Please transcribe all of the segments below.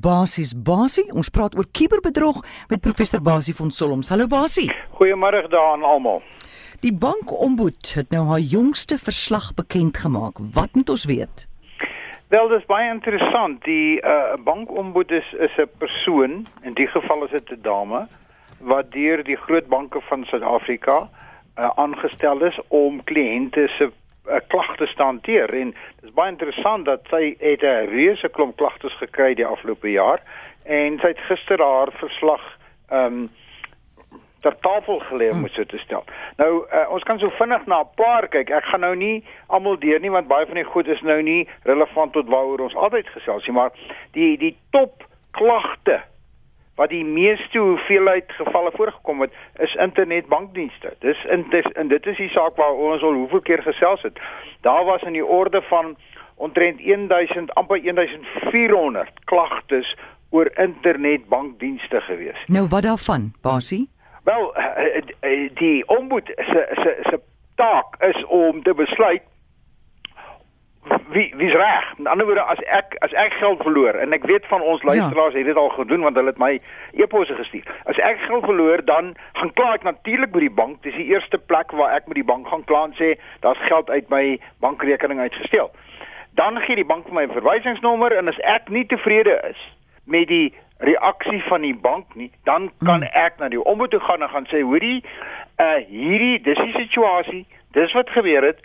Basies Basie, ons praat oor kuberbedrog met professor Basie van Solms. Hallo Basie. Goeiemôre daaraan almal. Die bankombud het nou haar jongste verslag bekend gemaak. Wat moet ons weet? Wel, dis baie interessant. Die uh, bankombud is is 'n persoon, in die geval is dit 'n dame, wat deur die groot banke van Suid-Afrika uh, aangestel is om kliënte se uh, klagte te hanteer en dit is baie interessant dat sy het 'n reuse klomp klagtes gekry die afgelope jaar en sy het gister haar verslag ehm um, ter tafel gelê om so te stel. Nou uh, ons kan so vinnig na 'n paar kyk. Ek gaan nou nie almal deur nie want baie van die goed is nou nie relevant tot waaroor ons altyd gesels nie, maar die die top klagte wat die meeste hoeveelheid gevalle voorgekom het is internetbankdienste. Dis in dis en dit is die saak waar ons al hoeveel keer gesels het. Daar was in die orde van omtrent 1000 amper 1400 klagtes oor internetbankdienste gewees. Nou wat daarvan, Basie? Wel, eh, eh, die ombud se se se taak is om te besluit wie wie's reg. Met ander woorde as ek as ek geld verloor en ek weet van ons ja. luisteraars ja. het dit al gedoen want hulle het my e-posse gestuur. As ek geld verloor dan gaan kla ek natuurlik by die bank. Dis die eerste plek waar ek met die bank gaan kla en sê daar's geld uit my bankrekening uitgesteel. Dan gee die bank vir my 'n verwysingsnommer en as ek nie tevrede is met die reaksie van die bank nie, dan kan hmm. ek na die ombud toe gaan en gaan sê hoorie, uh hierdie dis die situasie, dis wat gebeur het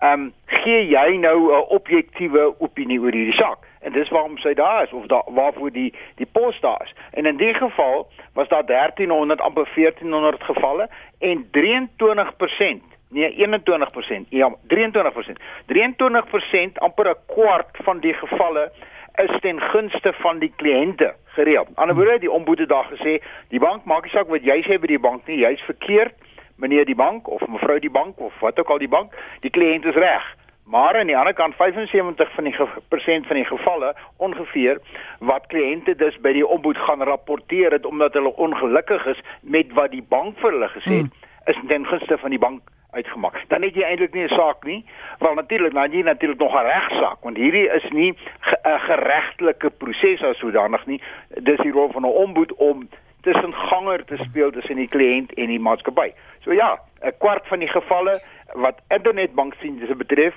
ehm um, gee jy nou 'n objektiewe opinie oor hierdie saak? En dis waarom sy daar is of daar waarvoor die die pos daar is. En in die geval was daar 1300 amper 1400 gevalle en 23% nee 21% ja 23% 23% amper 'n kwart van die gevalle is ten gunste van die kliënte gereël. Aan die ander woorde die ombode het daar gesê die bank maak nie saak wat jy sê by die bank nie, jy's verkeerd meneer die bank of mevrou die bank of wat ook al die bank, die kliënt is reg. Maar aan die ander kant 75 van die persent van die gevalle ongeveer wat kliënte dus by die ombud gaan rapporteer het omdat hulle ongelukkig is met wat die bank vir hulle gesê het, mm. is ten gunste van die bank uitgemaak. Dan het jy eintlik nie 'n saak nie, want natuurlik dan jy natuurlik nog 'n regsaak want hierdie is nie 'n ge geregtelike proses as sodanig nie. Dis die rol van 'n ombud om tussen ganger te speel tussen die kliënt en die maatskappy. So ja, 'n kwart van die gevalle wat internetbanksienste betref,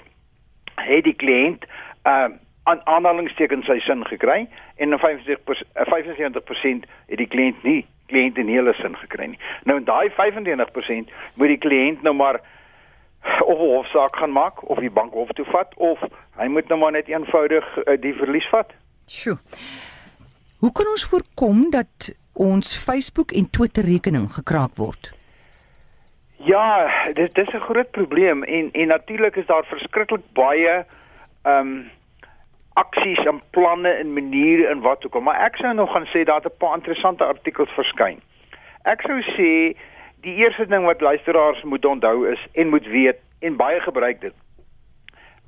het die kliënt uh, aan aanhalingstekens sy sin gekry en 50% 75% het die kliënt nie kliënt in hele sin gekry nie. Nou in daai 95% moet die kliënt nou maar of hofsaak gaan maak of die bank hof toe vat of hy moet nou maar net eenvoudig uh, die verlies vat. Sjoe. Hoe kan ons voorkom dat ons Facebook en Twitter rekening gekraak word? Ja, dit dis 'n groot probleem en en natuurlik is daar verskriklik baie ehm um, aksies en planne en maniere en wat ook al, maar ek sou nog gaan sê daar het 'n paar interessante artikels verskyn. Ek sou sê die eerste ding wat luisteraars moet onthou is en moet weet en baie gebruik dit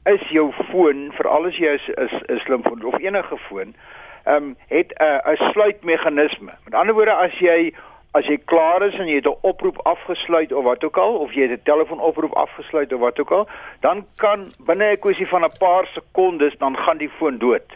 is jou foon vir alles jy 'n slim foon of enige foon ehm um, het 'n uh, 'n sluitmeganisme. Met ander woorde as jy as jy klaar is en jy het 'n oproep afgesluit of wat ook al of jy het 'n telefoonoproep afgesluit of wat ook al, dan kan binne 'n kwessie van 'n paar sekondes dan gaan die foon dood.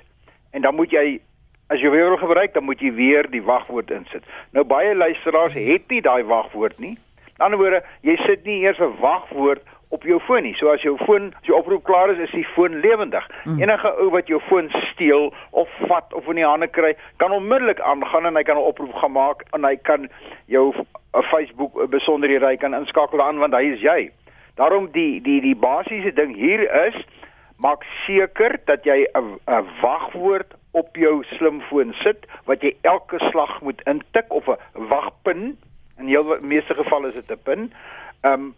En dan moet jy as jy weer wil gebruik, dan moet jy weer die wagwoord insit. Nou baie luisteraars het nie daai wagwoord nie. Aan die ander woorde, jy sit nie eers 'n wagwoord op jou foon nie. So as jou foon, as jou oproep klaar is, is die foon lewendig. Mm. Enige ou wat jou foon steel of vat of in die hande kry, kan onmiddellik aangaan en hy kan 'n oproep gaan maak en hy kan jou 'n uh, Facebook uh, besonderhede hy kan inskakel aan want hy is jy. Daarom die die die basiese ding hier is maak seker dat jy 'n 'n wagwoord op jou slimfoon sit wat jy elke slag moet intik of 'n wagpin. In heel meeste gevalle is dit 'n pin. Ehm um,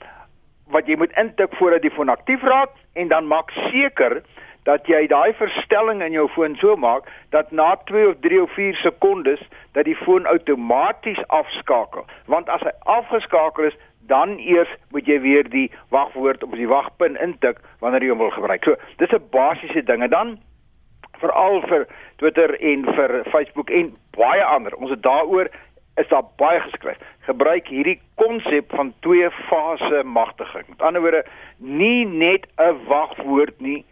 wat jy moet intik voordat die foon aktief raak en dan maak seker dat jy daai verstelling in jou foon so maak dat na 2 of 3 of 4 sekondes dat die foon outomaties afskakel. Want as hy afgeskakel is, dan eers moet jy weer die wagwoord of die wagpin intik wanneer jy hom wil gebruik. So, dis 'n basiese ding en dan veral vir Twitter en vir Facebook en baie ander. Ons het daaroor is daar baie geskryf. Gebruik hierdie konsep van twee fase magtiging. Met ander woorde, nie net 'n wagwoord nie,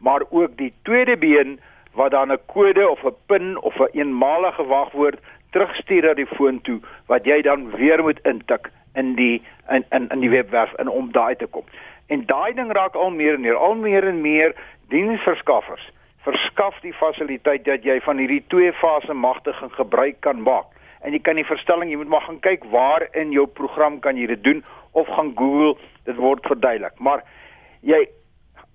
maar ook die tweede been wat dan 'n kode of 'n pin of 'n een eenmalige wagwoord terugstuur na die foon toe wat jy dan weer moet intik in die in in in die webwerf in om daai te kom. En daai ding raak al meer en meer al meer en meer diensverskaffers verskaf die fasiliteit dat jy van hierdie twee fase magtiging gebruik kan maak. En jy kan die verstelling, jy moet maar gaan kyk waar in jou program kan jy dit doen of gaan Google, dit word verduidelik. Maar jy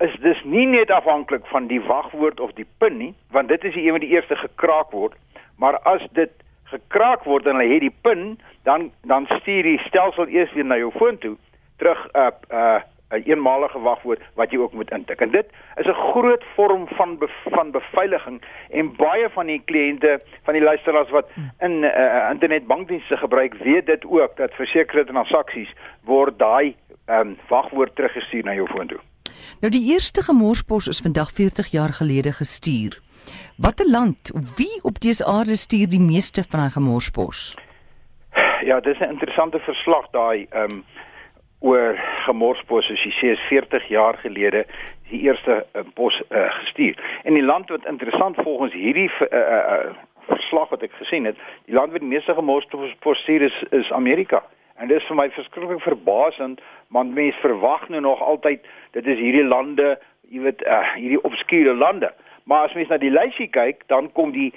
is dis nie net afhanklik van die wagwoord of die pin nie, want dit is die een wat die eerste gekraak word, maar as dit gekraak word en hy het die pin, dan dan stuur die stelsel eers weer na jou foon toe terug uh, uh, 'n eenmalige wagwoord wat jy ook moet intik. En dit is 'n groot vorm van be, van beveiliging en baie van die kliënte van die luisteraars wat in uh, internetbankdienste gebruik, weet dit ook dat versekerde transaksies word daai um, wagwoord teruggestuur na jou foon toe. Nou die eerste gemorspos is vandag 40 jaar gelede gestuur. Watter land, wie op dese aarde stuur die meeste van daai gemorspos? Ja, dis 'n interessante verslag daai ehm um, oor gemorspos soos jy sê is 40 jaar gelede die eerste uh, pos uh, gestuur. En die land wat interessant volgens hierdie uh, uh, verslag wat ek gesien het, die land wat die meeste gemorspos stuur is is Amerika. En dit is vir my verskriklik verbasend, want mense verwag nou nog altyd dit is hierdie lande, jy weet, uh, hierdie obskure lande. Maar as mens na die lysie kyk, dan kom die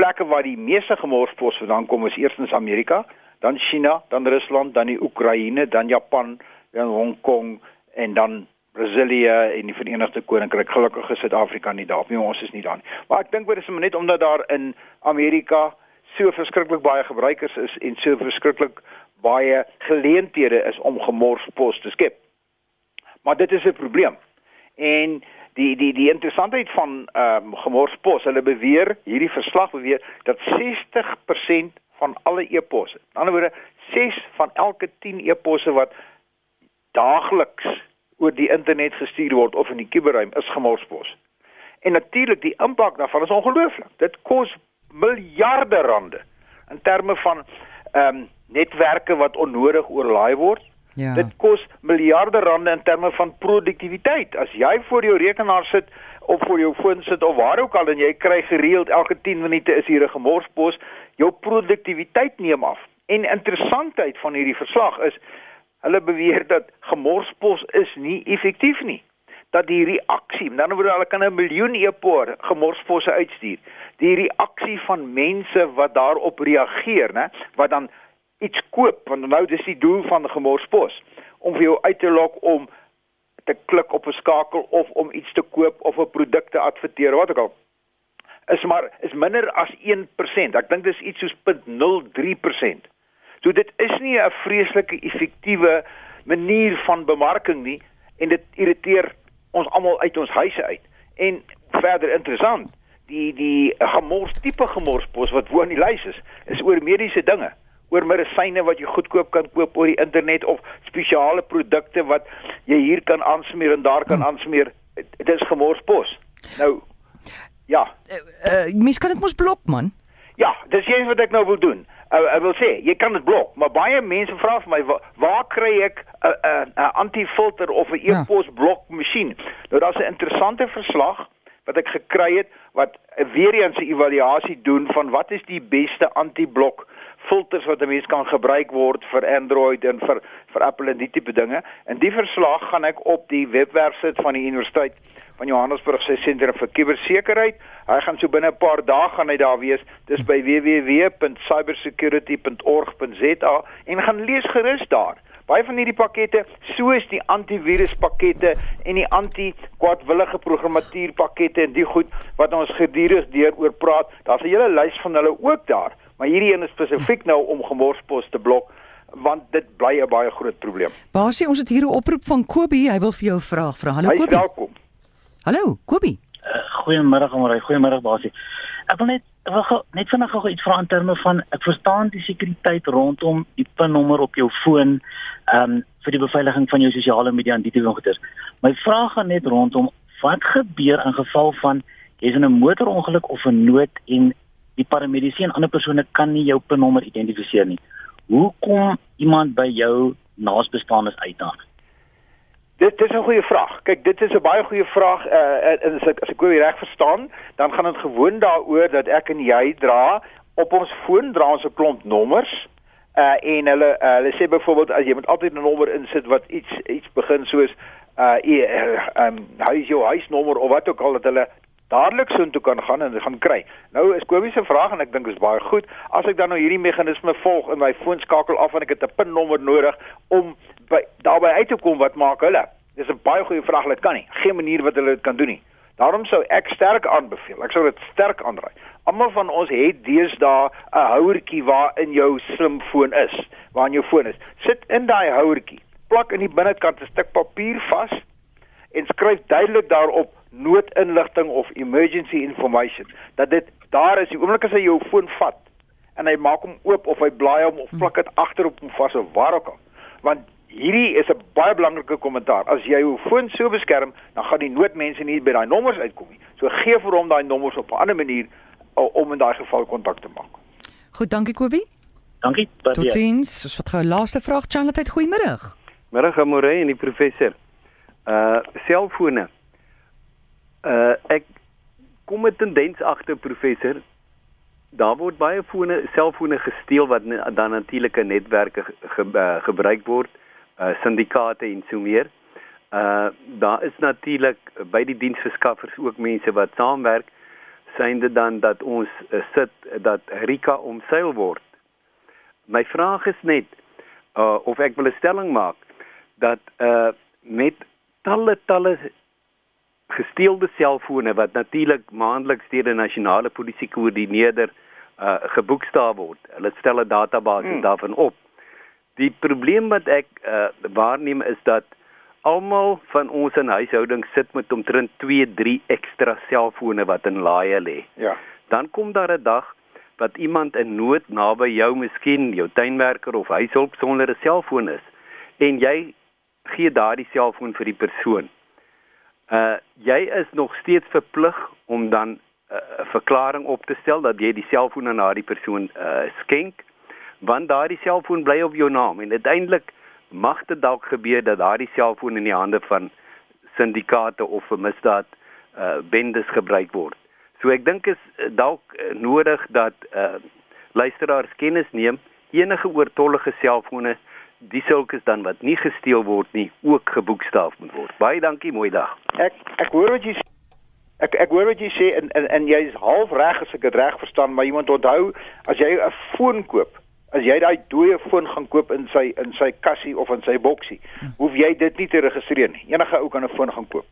plekke waar die meeste gemorspos vandaan kom is eerstens Amerika, dan China, dan Rusland, dan die Oekraïne, dan Japan, dan Hong Kong en dan Brasilië en die Verenigde Koninkryk. Gelukkig is Suid-Afrika nie daar nie. Ons is nie daar nie. Maar ek dink dit is net omdat daar in Amerika so verskriklik baie gebruikers is en so verskriklik baie geleenthede is om gemorspos te skep. Maar dit is 'n probleem. En die die die interessantheid van ehm um, gemorspos, hulle beweer, hierdie verslag beweer dat 60% van alle e-posse. In ander woorde, 6 van elke 10 e-posse wat daagliks oor die internet gestuur word of in die kuberruim is gemorspos. En natuurlik die impak daarvan is ongelooflik. Dit kos miljarde rande in terme van ehm um, netwerke wat onnodig oorlaai word. Ja. Dit kos miljarde rande in terme van produktiwiteit. As jy voor jou rekenaar sit of voor jou foon sit of waar ook al en jy kry gereeld elke 10 minute is hier 'n gemorspos, jou produktiwiteit neem af. En interessantheid van hierdie verslag is hulle beweer dat gemorspos is nie effektief nie. Dat die reaksie, dan word hulle kan 'n miljoen e-posse gemorsposse uitstuur. Die reaksie van mense wat daarop reageer, né, wat dan iets koop, want nou dis die doel van die gemorspos om vir jou uit te lok om te klik op 'n skakel of om iets te koop of 'n produk te adverteer, wat ook al is maar is minder as 1%. Ek dink dis iets soos 0.03%. So dit is nie 'n vreeslike effektiewe manier van bemarking nie en dit irriteer ons almal uit ons huise uit. En verder interessant, die die gemors tipe gemorspos wat woon in die lys is, is oor mediese dinge oor medisyne wat jy goedkoop kan koop oor die internet of spesiale produkte wat jy hier kan aansmeer en daar kan hm. aansmeer. Dit is gemorspos. Nou Ja. Uh, uh mens kan dit mos blok man. Ja, dis iets wat ek nou wil doen. Uh, ek wil sê, jy kan dit blok, maar baie mense vra vir my waar, waar kry ek 'n uh, 'n uh, uh, antifilter of 'n ja. e-pos blok masjien? Nou daar's 'n interessante verslag wat ek gekry het wat uh, weer eens 'n evaluasie doen van wat is die beste anti-blok filters wat 'n mens kan gebruik word vir Android en vir vir Apple en die tipe dinge. En die verslag gaan ek op die webwerf sit van die universiteit van Johannesburg se sentrum vir kubersekerheid. Hy gaan so binne 'n paar dae gaan hy daar wees. Dis by www.cybersecurity.org.za en gaan lees gerus daar. Baie van hierdie pakkette, soos die antiviruspakkette en die anti-kwaadwillige programmatuurpakkette en die goed wat ons gedurig deur oor praat, daar's 'n hele lys van hulle ook daar. Maar hierdie een is spesifiek nou om gemorspos te blok want dit bly 'n baie groot probleem. Sê ons het hier 'n oproep van Kobie, hy wil vir jou vra. Vra hallo Kobie. Welkom. Hallo, Kobie. Uh, goeiemôre, môre. Goeiemôre, Basie. Ek wil net ek wil net vinnig gou iets vra in terme van ek verstaan die sekuriteit rondom die PIN-nommer op jou foon ehm um, vir die beveiliging van jou sosiale media en die tipe goeder. My vraag gaan net rondom wat gebeur in geval van jy's in 'n motorongeluk of 'n nood en die paramediese en ander persone kan nie jou PIN-nommer identifiseer nie. Hoe kom iemand by jou naasbestaanes uit dan? Dit dis 'n goeie vraag. Kyk, dit is 'n baie goeie vraag. Uh as ek as ek gou reg verstaan, dan gaan dit gewoon daaroor dat ek en jy dra op ons foon dra ons 'n klomp nommers. Uh en hulle uh, hulle sê byvoorbeeld as jy met altyd 'n nommer insit wat iets iets begin soos uh ehm um, huis jou huisnommer of wat ook al dat hulle dadelik soontoe kan gaan en gaan kry. Nou is Kobie se vraag en ek dink dit is baie goed. As ek dan nou hierdie meganisme volg in my foon skakel af en ek het 'n pinnommer nodig om by daarby uit te kom wat maak hulle? Dis 'n baie goeie vraag, dit kan nie. Geen manier wat hulle dit kan doen nie. Daarom sou ek sterk aanbeveel. Ek sou dit sterk aanraai. Almal van ons het deesdae 'n houertjie waar in jou slimfoon is, waar in jou foon is. Sit in daai houertjie. Plak in die binnekant 'n stuk papier vas en skryf duidelik daarop noodinligting of emergency information. Dat dit daar is, die oomblik as hy jou foon vat en hy maak hom oop of hy blaai hom of plak dit agter op hom vas of waar ook al. Want hierdie is 'n baie belangrike kommentaar. As jy jou foon so beskerm, dan gaan die noodmense nie by daai nommers uitkom nie. So gee vir hom daai nommers op 'n ander manier om in daai geval kontak te maak. Goed, dankie Kobie. Dankie. Totsiens. Ons wat gou laaste vraag Charlotte, goeiemôre. Middag Amore en die professor. Uh selfone. Uh ek kom 'n tendens agter professor. Daar word baie fone, selfone gesteel wat dan natuurlike netwerke ge, uh, gebruik word uh syndikaate en so meer. Uh daar is natuurlik by die diensverskaffers ook mense wat saamwerk synde dan dat ons uh, sit dat Rika omseil word. My vraag is net uh of ek wil 'n stelling maak dat uh met talle talle gesteelde selfone wat natuurlik maandeliks deur die nasionale polisie koördineerder uh geboekstaaf word. Hulle stel 'n database hmm. daarvan op. Die probleem wat ek uh, waarneem is dat almal van ons in huishoudings sit met omtrent 2, 3 ekstra selfone wat in laaie lê. Ja. Dan kom daar 'n dag wat iemand in nood naby jou, miskien jou tuinwerker of huishulp sonder 'n selfoon is en jy gee daardie selfoon vir die persoon. Uh jy is nog steeds verplig om dan 'n uh, verklaring op te stel dat jy die selfoon aan daardie persoon uh skenk want daardie selfoon bly op jou naam en uiteindelik mag dit dalk gebeur dat daardie selfoon in die hande van syndikaate of vir misdaad uh bendes gebruik word. So ek dink is uh, dalk uh, nodig dat uh luisteraars kennis neem enige oortollige selfone die sulkes dan wat nie gesteel word nie ook geboekstaaf moet word. Baie dankie, mooi dag. Ek ek hoor wat jy sê. Ek ek hoor wat jy sê en en, en jy's half reg as ek dit reg verstaan, maar jy moet onthou as jy 'n foon koop, as jy daai dooie foon gaan koop in sy in sy kassie of in sy boksie, hoef jy dit nie te registreer nie. Enige ou kan 'n foon gaan koop.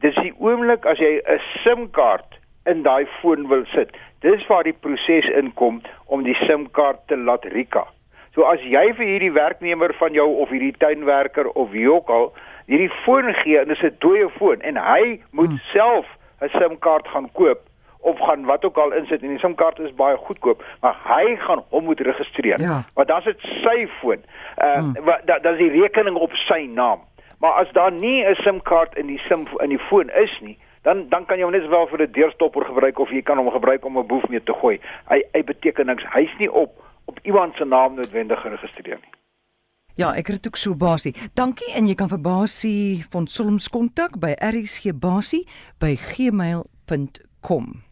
Dis die oomblik as jy 'n SIM-kaart in daai foon wil sit. Dis waar die proses inkom om die SIM-kaart te laat rika. So as jy vir hierdie werknemer van jou of hierdie tuinwerker of wie ook al hierdie foon gee en dit is 'n dooie foon en hy moet hmm. self 'n SIM-kaart gaan koop of gaan wat ook al insit en die SIM-kaart is baie goedkoop, maar hy gaan hom moet registreer. Ja. Want dan is dit sy foon. Uh hmm. dan da is die rekening op sy naam. Maar as daar nie 'n SIM-kaart in die SIM in die foon is nie, dan dan kan jy hom net wel vir 'n deurstopper gebruik of jy kan hom gebruik om 'n boef mee te gooi. Hy hy beteken niks. Hy's nie op op iemand se naam noodwendig geregistreer nie. Ja, ek het ook so basie. Dankie en jy kan vir basie van Solms kontak by rsgbasie by gmail.com.